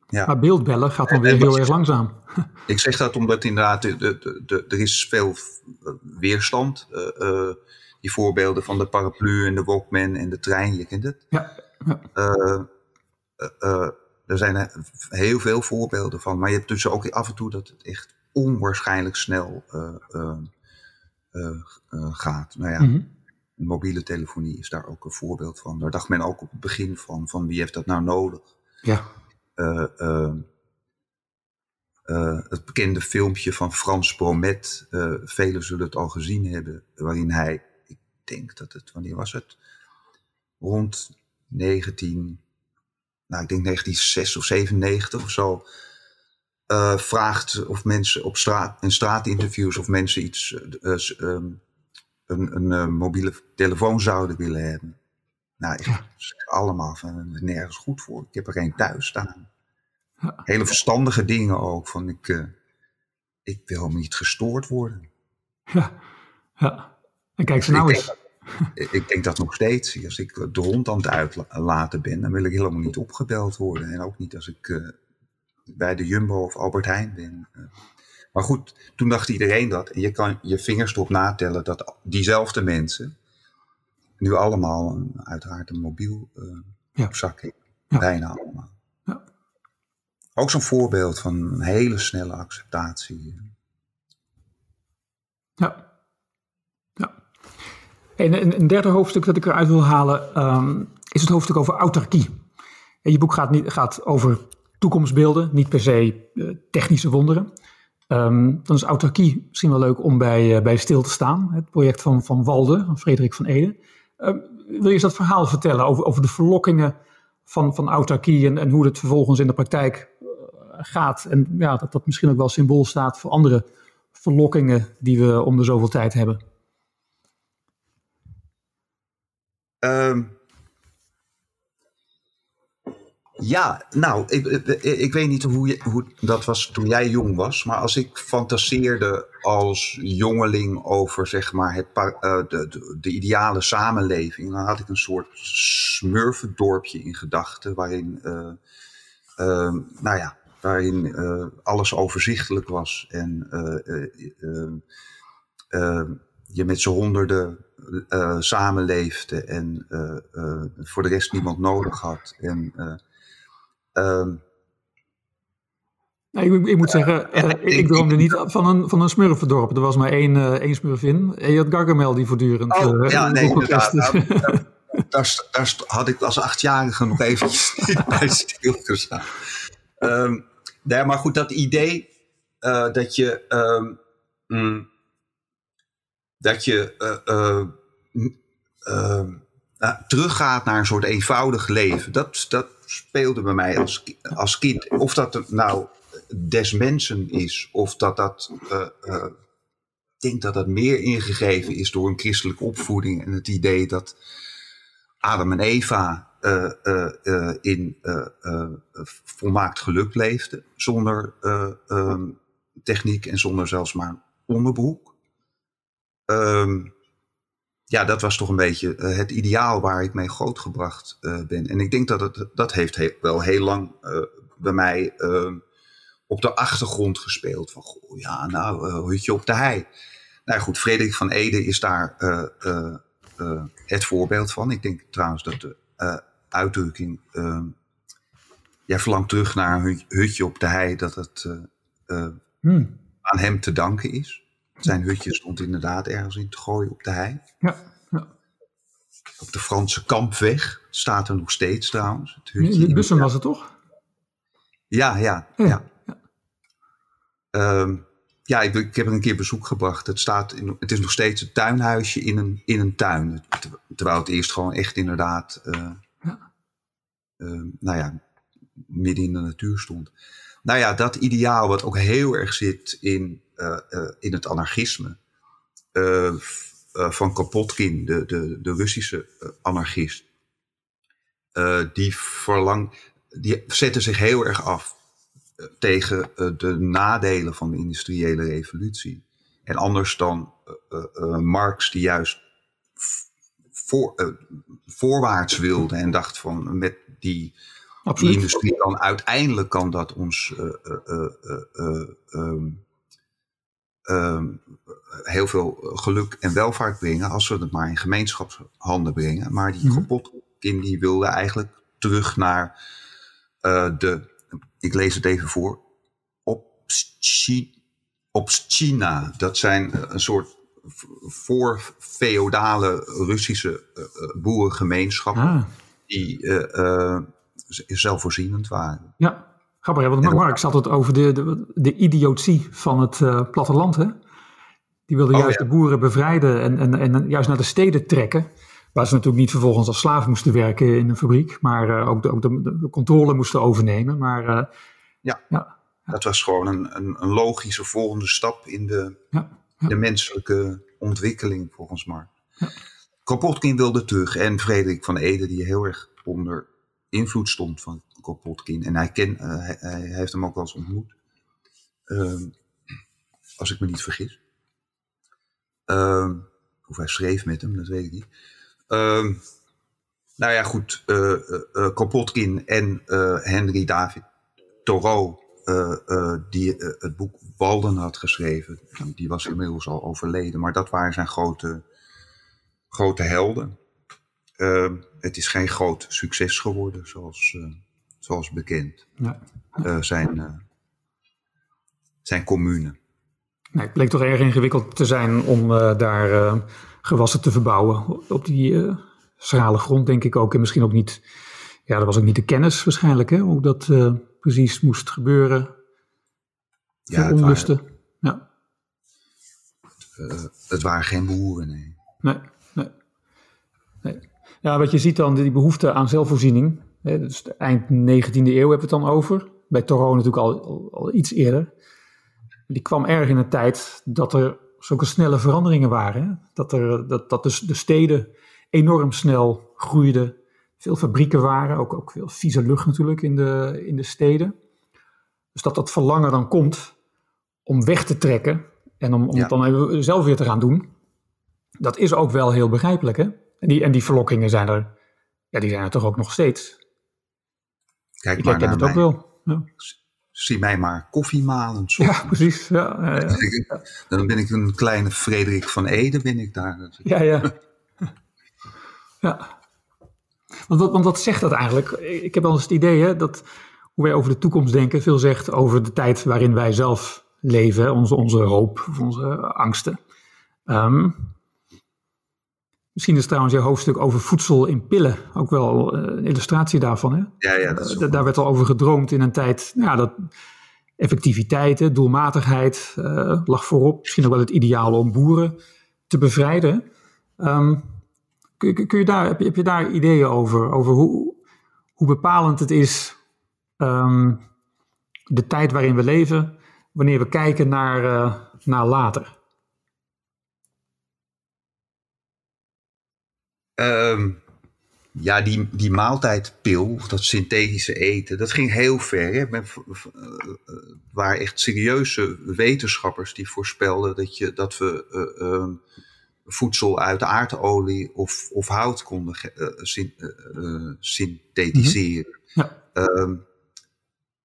Ja. Maar beeldbellen gaat dan weer heel erg langzaam. <laughs> Ik zeg dat omdat inderdaad de, de, de, er is veel weerstand. Uh, die voorbeelden van de paraplu en de Walkman en de trein, je kent het. Ja. ja. Uh, er zijn heel veel voorbeelden van. Maar je hebt dus ook af en toe dat het echt onwaarschijnlijk snel gaat. Nou ja, mhm. mobiele telefonie is daar ook een voorbeeld van. Daar dacht men ook op het begin van, van wie heeft dat nou nodig? Ja. Uh, het bekende filmpje van Frans Bromet, uh, velen zullen het al gezien hebben, waarin hij, ik denk dat het, wanneer was het? Rond 19, nou ik denk 1996 of 97 of zo, vraagt of mensen op straat, in straatinterviews, of mensen iets, um, een, een mobiele telefoon zouden willen hebben. Nou, ik zeg allemaal van nergens goed voor. Ik heb er geen thuis staan. Hele verstandige dingen ook. Van ik, uh, ik wil niet gestoord worden. Ja, ja. En kijk ze nou ik eens. Denk, ik denk dat nog steeds. Als ik de hond aan het uitlaten ben, dan wil ik helemaal niet opgebeld worden. En ook niet als ik uh, bij de Jumbo of Albert Heijn ben. Uh, maar goed, toen dacht iedereen dat. En je kan je vingers erop natellen dat diezelfde mensen nu allemaal een, uiteraard een mobiel uh, ja. op zak hebben. Ja. Bijna allemaal. Ja. Ook zo'n voorbeeld van een hele snelle acceptatie. Ja. ja. En een, derde hoofdstuk dat ik eruit wil halen um, is het hoofdstuk over autarkie. En je boek gaat, niet, gaat over toekomstbeelden, niet per se uh, technische wonderen. Um, dan is autarkie misschien wel leuk om bij, uh, bij stil te staan. Het project van, van Walde, van Frederik van Ede. Ehm, wil je eens dat verhaal vertellen over, over de verlokkingen van, van autarkie en, hoe het vervolgens in de praktijk eh, gaat? En ja, dat dat misschien ook wel symbool staat voor andere verlokkingen die we om de zoveel tijd hebben. Um, Ja, nou, ik, ik, weet niet hoe, je, hoe dat was toen jij jong was, maar als ik fantaseerde als jongeling over zeg maar het, uh, de, de, de, ideale samenleving, dan had ik een soort smurfendorpje in gedachten waarin, uh, uh, nou ja, waarin alles overzichtelijk was en je met z'n honderden samenleefde en voor de rest niemand nodig had. En, Um, ik, ik, moet zeggen, uh, ik, ik droomde niet van een, van een smurfendorp. Er was maar één, uh, één smurfin. En je had Gargamel die voortdurend... Oh, ja, nee, inderdaad. Nou, <laughs> daar, daar, had ik als achtjarige nog eventjes <laughs> bij stilgestaan. Um, nee, maar goed, dat idee dat je... Um, mm, dat je uh, teruggaat naar een soort eenvoudig leven. Dat, dat speelde bij mij als, als kind. Of dat nou des mensen is, of dat dat. Uh, uh, ik denk dat dat meer ingegeven is door een christelijke opvoeding en het idee dat Adam en Eva in volmaakt geluk leefden, zonder ehm, techniek en zonder zelfs maar onderbroek. Um, ja, dat was toch een beetje uh, het ideaal waar ik mee grootgebracht uh, ben. En ik denk dat het, dat heeft he wel heel lang uh, bij mij ehm, op de achtergrond gespeeld. Van, goh, ja, nou, hutje op de hei. Nou goed, Frederik van Ede is daar het voorbeeld van. Ik denk trouwens dat de uitdrukking, ehm, jij verlangt terug naar een hutje op de hei, dat het hmm. aan hem te danken is. Zijn hutje stond inderdaad ergens in te gooien op de hei. Ja, ja. Op de Franse Kampweg staat er nog steeds trouwens. Het hutje Bussen was het toch? Ja, ja, ja. ja. ja. Um, ja ik, ik, heb er een keer bezoek gebracht. Het, staat in, het is nog steeds een tuinhuisje in een, in een tuin. Terwijl het eerst gewoon echt inderdaad, uh, ja. Uh, nou ja, midden in de natuur stond. Nou ja, dat ideaal wat ook heel erg zit in in het anarchisme. Uh, van Kropotkin, de, de, de Russische anarchist. die, verlang, die zette zich heel erg af tegen de nadelen van de industriële revolutie. En anders dan Marx, die juist voor, voorwaarts wilde en dacht van met die Die industrie kan uiteindelijk kan dat ons ehm, ehm, heel veel geluk en welvaart brengen als we het maar in gemeenschapshanden brengen. Maar die mm -hmm. die wilde eigenlijk terug naar de, ik lees het even voor, op China. Dat zijn een soort voor-feodale Russische uh, boerengemeenschappen ah. die uh, zelfvoorzienend waren. Ja, grappig. Want Marx had het over de, de, de idiotie van het platteland. Hè? Die wilde oh, juist de boeren bevrijden en, en, en juist naar de steden trekken. Waar ze natuurlijk niet vervolgens als slaaf moesten werken in een fabriek, maar ook, de, ook de, de, controle moesten overnemen. Maar, ja. ja. dat was gewoon een, een, een, logische volgende stap in de, ja de menselijke ontwikkeling, volgens Marx. Ja. Kropotkin wilde terug en Frederik van Ede, die heel erg onder invloed stond van Kropotkin. En hij, ken, uh, hij, hij, heeft hem ook wel eens ontmoet. Uh, als ik me niet vergis. Uh, of hij schreef met hem, dat weet ik niet. Ehm, nou ja, goed. Uh, Kropotkin en Henry David Thoreau die het boek Walden had geschreven. Die, die, was inmiddels al overleden, maar dat waren zijn grote, grote helden. Ehm, het is geen groot succes geworden, zoals, zoals bekend. Ja. zijn, zijn commune. Nee, het bleek toch erg ingewikkeld te zijn om daar gewassen te verbouwen. Op die schrale grond, denk ik ook. En misschien ook niet. Ja, dat was ook niet de kennis waarschijnlijk, hè, hoe dat precies moest gebeuren. Ja, onlusten. ja. Uh, het waren geen boeren, nee. Nee, nee. nee. Ja, wat je ziet dan, die behoefte aan zelfvoorziening. Hè, dus eind 19e eeuw hebben we het dan over. Bij Thoreau natuurlijk al, al, iets eerder. Die kwam erg in een tijd dat er zulke snelle veranderingen waren. Hè? Dat, er, dat, dat dus de steden enorm snel groeiden veel fabrieken waren, ook, ook veel vieze lucht natuurlijk in de, in de steden. Dus dat dat verlangen dan komt om weg te trekken en om, om het dan even zelf weer te gaan doen, dat is ook wel heel begrijpelijk. Hè? En, die, en die verlokkingen zijn er, ja, die zijn er toch ook nog steeds. Kijk Ik maar naar het ook wel. Ja. Zie mij maar koffiemalend. Ja, precies. Ja, ja, Dan ben ik een kleine Frederik van Ede, ben ik daar. Ja, ja. <laughs> ja. Want wat, want wat zegt dat eigenlijk? Ik heb wel eens het idee hè, dat hoe wij over de toekomst denken veel zegt over de tijd waarin wij zelf leven, onze, onze hoop of onze angsten. Um, misschien is trouwens jouw hoofdstuk over voedsel in pillen ook wel eh, een illustratie daarvan. Hè? Ja, ja, dat is Daar werd al over gedroomd in een tijd ja, dat effectiviteit, doelmatigheid uh, lag voorop. Misschien ook wel het ideaal om boeren te bevrijden. Um, Kun, kun je daar, heb, je, heb je daar ideeën over? Over hoe, hoe bepalend het is um, de tijd waarin we leven, wanneer we kijken naar, uh, naar later? Um, ja, die, die maaltijdpil, dat synthetische eten, dat ging heel ver. Hè? Men, uh, waren echt serieuze wetenschappers die voorspelden dat, je, dat we uh, um, voedsel uit aardolie of, of hout konden uh, synthetiseren. Mhm. Ja. Um,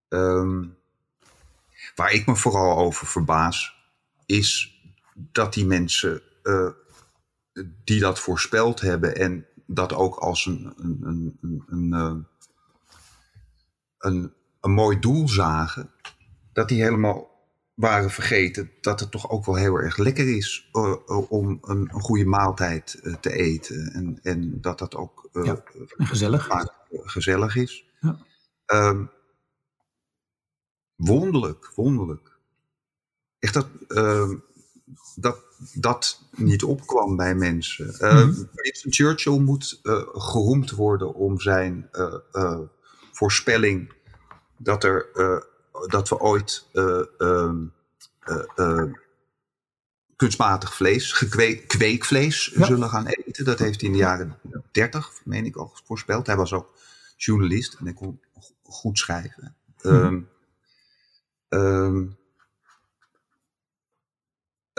um, waar ik me vooral over verbaas, is dat die mensen die dat voorspeld hebben en dat ook als een, een, een, een, een, een, een mooi doel zagen, dat die helemaal waren vergeten dat het toch ook wel heel erg lekker is uh, om een, een, goede maaltijd uh, te eten. En, en dat dat ook uh, ja, gezellig. gezellig is. Ja. Um, wonderlijk, wonderlijk. Echt dat, uh, dat dat niet opkwam bij mensen. Mm -hmm. Winston Churchill moet geroemd worden om zijn voorspelling dat er dat we ooit uh, uh, kunstmatig vlees, gekweek, kweekvlees zullen gaan eten. Dat heeft hij in de jaren 30, meen ik al, voorspeld. Hij was ook journalist en hij kon goed schrijven. Um, um,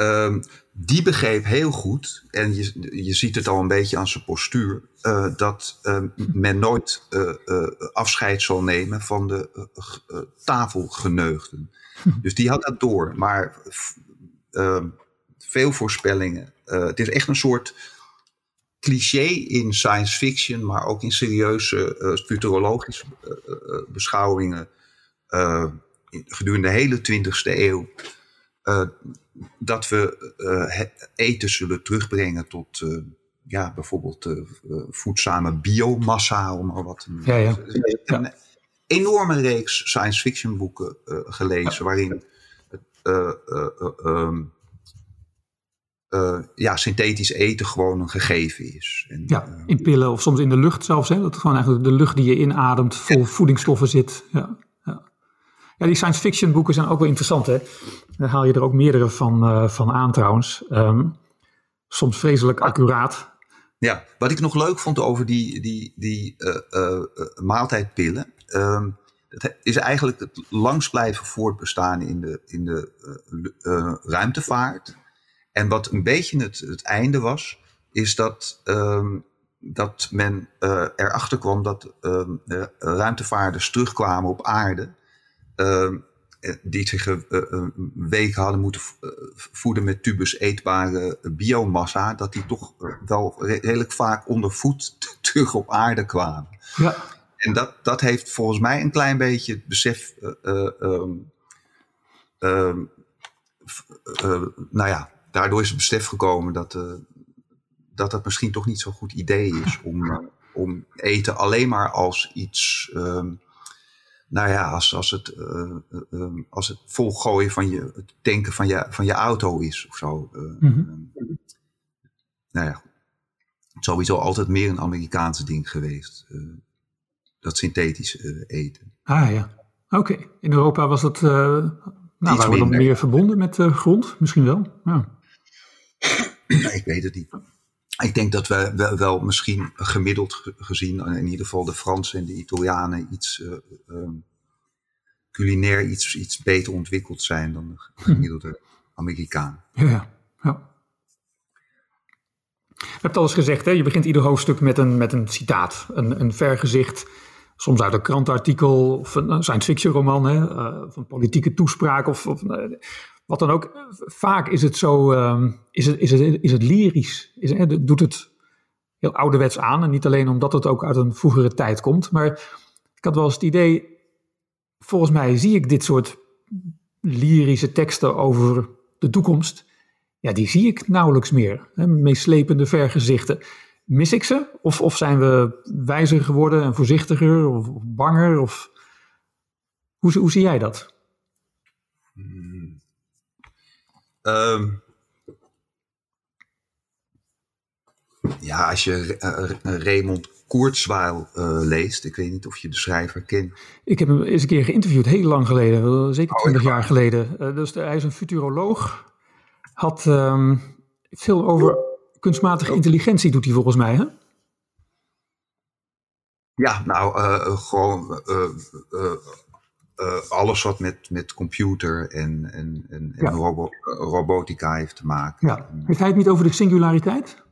ehm, die begreep heel goed, en je, je ziet het al een beetje aan zijn postuur, uh, dat uh, men nooit uh, afscheid zal nemen van de tafelgeneugden. <laughs> Dus die had dat door. Maar ehm, veel voorspellingen. het is echt een soort cliché in science fiction, maar ook in serieuze futurologische beschouwingen gedurende de hele 20e eeuw. Dat we eten zullen terugbrengen tot ja, bijvoorbeeld uh, voedzame biomassa, om maar wat te noemen. Ja, ja. Een enorme reeks science fiction boeken gelezen, waarin um, ja, synthetisch eten gewoon een gegeven is. En, ja, in pillen of soms in de lucht zelfs. Hè? Dat gewoon eigenlijk de lucht die je inademt vol voedingsstoffen zit. Ja, ja. die science fiction boeken zijn ook wel interessant. Hè? Daar haal je er ook meerdere van, van aan trouwens. Um, soms vreselijk accuraat. Ja, wat ik nog leuk vond over die, die, die uh, uh, maaltijdpillen. Um, dat is eigenlijk het langst blijven voortbestaan in de, in de ruimtevaart. En wat een beetje het, het einde was, is dat, um, dat men erachter kwam dat ruimtevaarders terugkwamen op aarde. Eh, die zich uh, weken hadden moeten voeden met tubus eetbare biomassa, dat die toch wel redelijk vaak onder voet <laughs> terug op aarde kwamen. Ja. En dat, dat heeft volgens mij een klein beetje het besef, um, um, nou ja, daardoor is het besef gekomen dat, dat het misschien toch niet zo'n goed idee is om, om eten alleen maar als iets um, nou ja, als, als, het, uh, als het volgooien van je, het tanken van je, van je auto is of zo. Mm -hmm. nou ja, sowieso altijd meer een Amerikaanse ding geweest. dat synthetisch eten. Ah ja, oké. In Europa was dat, nou, waren we dan meer verbonden met de grond? Misschien wel, ja. ik weet het niet. Ik denk dat we wel, wel, misschien gemiddeld gezien, in ieder geval de Fransen en de Italianen, iets uh, um, culinair iets, iets beter ontwikkeld zijn dan de <laughs> gemiddelde Amerikaan. Ja, ja. Je hebt al eens gezegd, hè? je begint ieder hoofdstuk met een, met een citaat, een, een vergezicht, soms uit een krantartikel of een science fiction roman, hè? Uh, of een politieke toespraak of, of wat dan ook, vaak is het zo, um, is, het, is, het, is het lyrisch. Is, doet het heel ouderwets aan. En niet alleen omdat het ook uit een vroegere tijd komt. Maar ik had wel eens het idee, volgens mij zie ik dit soort lyrische teksten over de toekomst. Ja, die zie ik nauwelijks meer. Hè, meeslepende vergezichten. Mis ik ze? Of, of zijn we wijzer geworden en voorzichtiger of, of banger? Of... Hoe, hoe zie jij dat? Hmm. Um, ja, als je uh, Raymond Kurzweil uh, leest, ik weet niet of je de schrijver kent. Ik heb hem eens een keer geïnterviewd, heel lang geleden, zeker oh, twintig jaar geleden. Uh, dus hij is een futuroloog, had um, veel over kunstmatige intelligentie, doet hij volgens mij, hè? Ja, nou, gewoon uh, alles wat met, met computer en, en, en, en robo robotica heeft te maken. Ja. Heeft hij het niet over de singulariteit?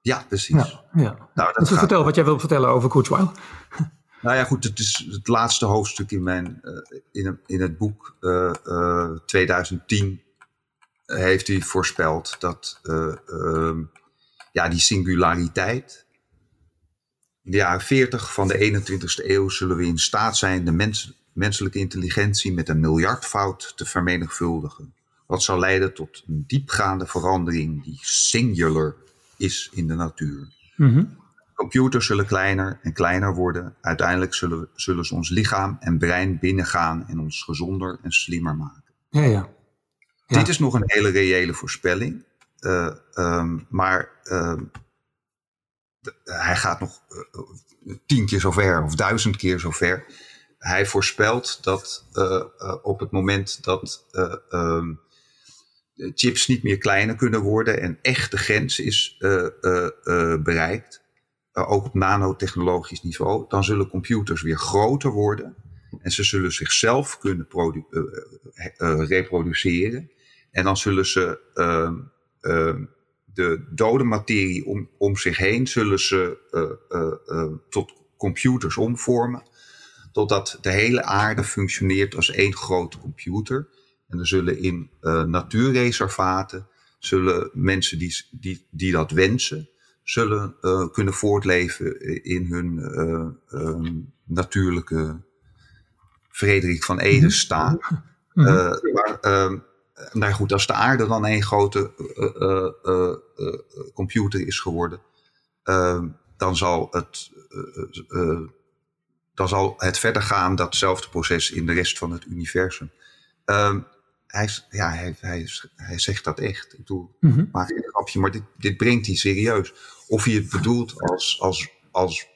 Ja, precies. Ja, ja. Nou, dat dus vertel wat jij wilt vertellen over Kurzweil. <laughs> Nou ja, goed, het is het laatste hoofdstuk in, mijn, uh, in, in het boek uh, 2010 heeft hij voorspeld dat ehm, ja, die singulariteit, in de jaren 40 van de 21ste eeuw zullen we in staat zijn de mensen menselijke intelligentie met een miljardfout te vermenigvuldigen. Wat zou leiden tot een diepgaande verandering die singular is in de natuur. Mm Computers zullen kleiner en kleiner worden. Uiteindelijk zullen, zullen ze ons lichaam en brein binnengaan en ons gezonder en slimmer maken. Ja, ja. Dit is nog een hele reële voorspelling. Uh, um, maar uh, hij gaat nog uh, tien keer zo ver of duizend keer zo ver hij voorspelt dat uh, uh, op het moment dat um, chips niet meer kleiner kunnen worden en echt de grens is bereikt, ook op nanotechnologisch niveau, dan zullen computers weer groter worden en ze zullen zichzelf kunnen reproduceren. En dan zullen ze ehm, ehm, de dode materie om, om zich heen zullen ze tot computers omvormen. Totdat de hele aarde functioneert als één grote computer. En er zullen in natuurreservaten zullen mensen die, die, die dat wensen, zullen kunnen voortleven in hun ehm, natuurlijke Frederik van Ede mhm. staat. Mm maar ehm, nou goed, als de aarde dan een grote computer is geworden, ehm, dan, zal het, dan zal het verder gaan, datzelfde proces in de rest van het universum. Um, hij, ja, hij, hij, hij, zegt dat echt. Ik bedoel, mm -hmm. maak een grapje, maar dit, dit brengt hij serieus. Of hij het bedoelt als, als, als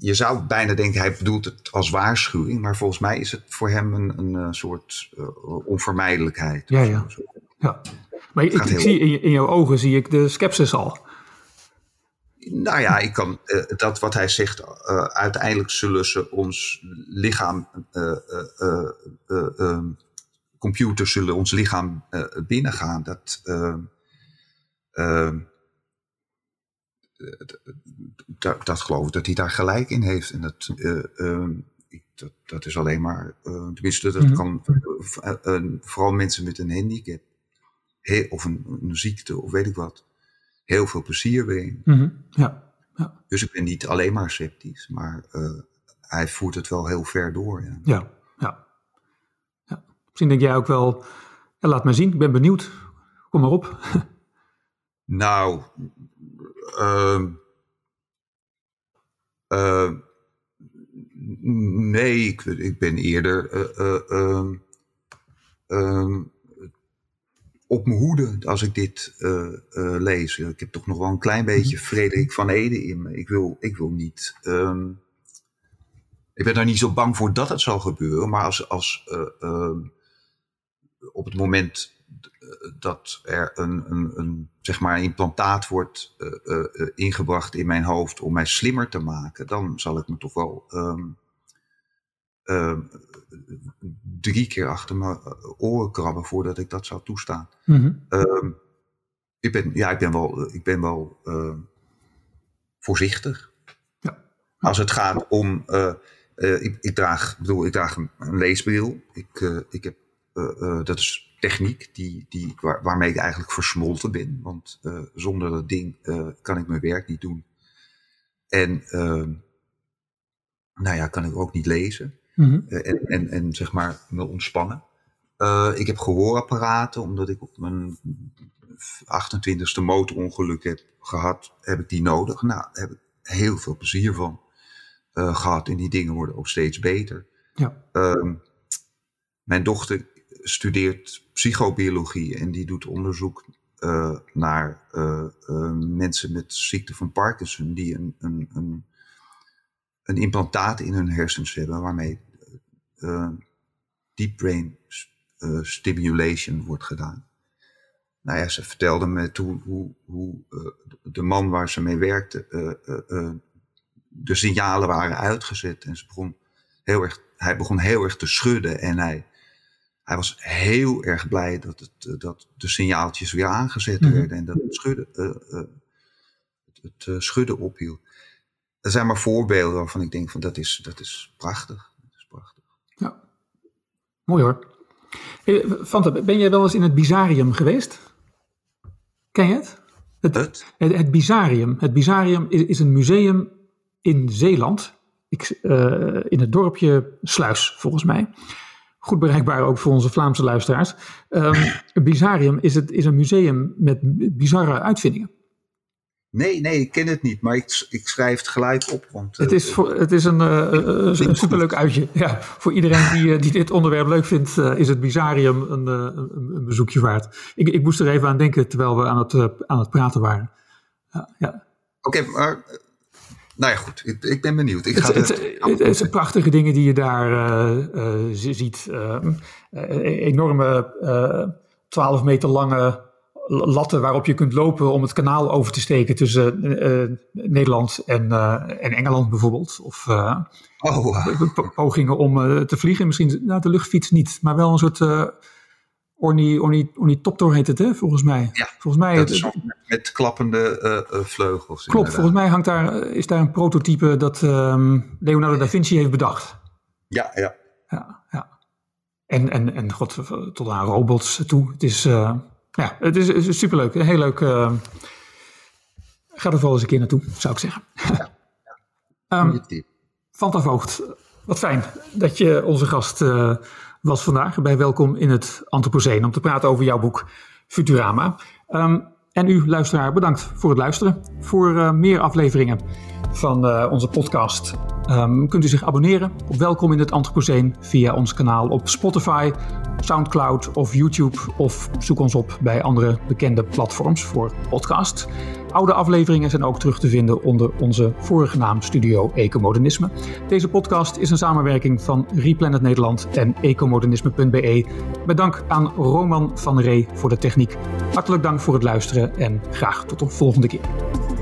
je zou bijna denken, hij bedoelt het als waarschuwing, maar volgens mij is het voor hem een, een, eh, soort uh, onvermijdelijkheid. Ja, ja. ja. Maar ik, ik zie in, in, jouw ogen zie ik de sceptisch al. Nou ja, ik kan uh, dat wat hij zegt, uh, uiteindelijk zullen ze ons lichaam, uh, computers zullen ons lichaam binnengaan. Dat dat, dat geloof ik dat hij daar gelijk in heeft. En dat, uh, dat, dat, is alleen maar, tenminste, dat mm -hmm. kan vooral mensen met een handicap of een, een, ziekte of weet ik wat, heel veel plezier brengen. Mm -hmm. ja. ja. Dus ik ben niet alleen maar sceptisch, maar hij voert het wel heel ver door. Ja, ja. ja. ja. Misschien denk jij ook wel, laat maar zien, ik ben benieuwd. Kom maar op. <laughs> nou, uh, uh, nee, ik, ik, ben eerder uh, op mijn hoede als ik dit lees. Ik heb toch nog wel een klein beetje mhm. Frederik van Ede in me. Ik wil, ik wil niet. Ehm, ik ben daar niet zo bang voor dat het zal gebeuren, maar als, als op het moment dat er een, een, een, zeg maar implantaat wordt ingebracht in mijn hoofd om mij slimmer te maken, dan zal ik me toch wel um, uh, drie keer achter mijn oren krabben voordat ik dat zou toestaan. Mm -hmm. ik, ben, ja, ik ben wel, ik ben wel voorzichtig. Ja. Als het gaat om. ik, ik, draag, bedoel, ik draag een, een leesbril. Ik, ik heb, dat is techniek die, die, waar, waarmee ik eigenlijk versmolten ben. Want zonder dat ding kan ik mijn werk niet doen. En nou ja, kan ik ook niet lezen. Mm -hmm. en, en, en zeg maar me ontspannen. ik heb gehoorapparaten, omdat ik op mijn 28e motorongeluk heb gehad, heb ik die nodig. Nou, daar heb ik heel veel plezier van gehad. En die dingen worden ook steeds beter. Ja. Ehm, mijn dochter studeert psychobiologie en die doet onderzoek uh, naar uh, uh, mensen met ziekte van Parkinson die een, een, een, een implantaat in hun hersens hebben waarmee deep brain stimulation wordt gedaan. Nou ja, ze vertelde me toen hoe, hoe de man waar ze mee werkte de signalen waren uitgezet en ze begon heel erg, hij begon heel erg te schudden en hij hij was heel erg blij dat, het, eh, dat de signaaltjes weer aangezet mhm. werden en dat het schudden, uh, het, het schudden ophield. Er zijn maar voorbeelden waarvan ik denk van dat is, dat is prachtig. Ja, mooi hoor. Hey, Fanta, ben jij wel eens in het Bizarium geweest? Ken je het? Het, het? het, het Bizarium. Het Bizarium is, is, een museum in Zeeland. Ik, uh, in het dorpje Sluis, volgens mij goed bereikbaar ook voor onze Vlaamse luisteraars. Um, Bizarium is, het, is een museum met bizarre uitvindingen. Nee, nee, ik ken het niet, maar ik, ik schrijf het gelijk op. Want, het, is eh, voor, het is een, een superleuk uitje. Ja, voor iedereen die, die dit onderwerp leuk vindt, is het Bizarium een, een, een, bezoekje waard. Ik, ik moest er even aan denken terwijl we aan het, aan het praten waren. ja. Oké, maar nou ja, goed. Ik, ik ben benieuwd. Ik ga het, het, het, zijn prachtige dingen die je daar uh, uh, ziet. Uh, enorme 12 meter lange latten waarop je kunt lopen om het kanaal over te steken tussen Nederland en, en Engeland bijvoorbeeld. Of oh, pogingen om te vliegen. Misschien nou, de luchtfiets niet, maar wel een soort Orni, Orni, heet het, hè? Volgens mij. Ja, volgens mij dat is met, klappende vleugels. Klopt, volgens mij hangt daar, is daar een prototype dat um, Leonardo da Vinci heeft bedacht. Ja, ja. ja, ja. En, en, en god, tot aan robots toe. Het is, ja, het is, is superleuk. Heel leuk. Uh, ga er vooral eens een keer naartoe, zou ik zeggen. Ja, <laughs> um, Fanta Voogd, wat fijn dat je onze gast uh, was vandaag bij Welkom in het Anthropocene om te praten over jouw boek Futurama. Um, en u, luisteraar, bedankt voor het luisteren. Voor uh, meer afleveringen van uh, onze podcast um, kunt u zich abonneren op Welkom in het Anthropocene via ons kanaal op Spotify, Soundcloud of YouTube. Of zoek ons op bij andere bekende platforms voor podcast. Oude afleveringen zijn ook terug te vinden onder onze vorige naam Studio Ecomodernisme. Deze podcast is een samenwerking van Replanet Nederland en ecomodernisme.be. Met dank aan Roman van Ree voor de techniek. Hartelijk dank voor het luisteren en graag tot de volgende keer.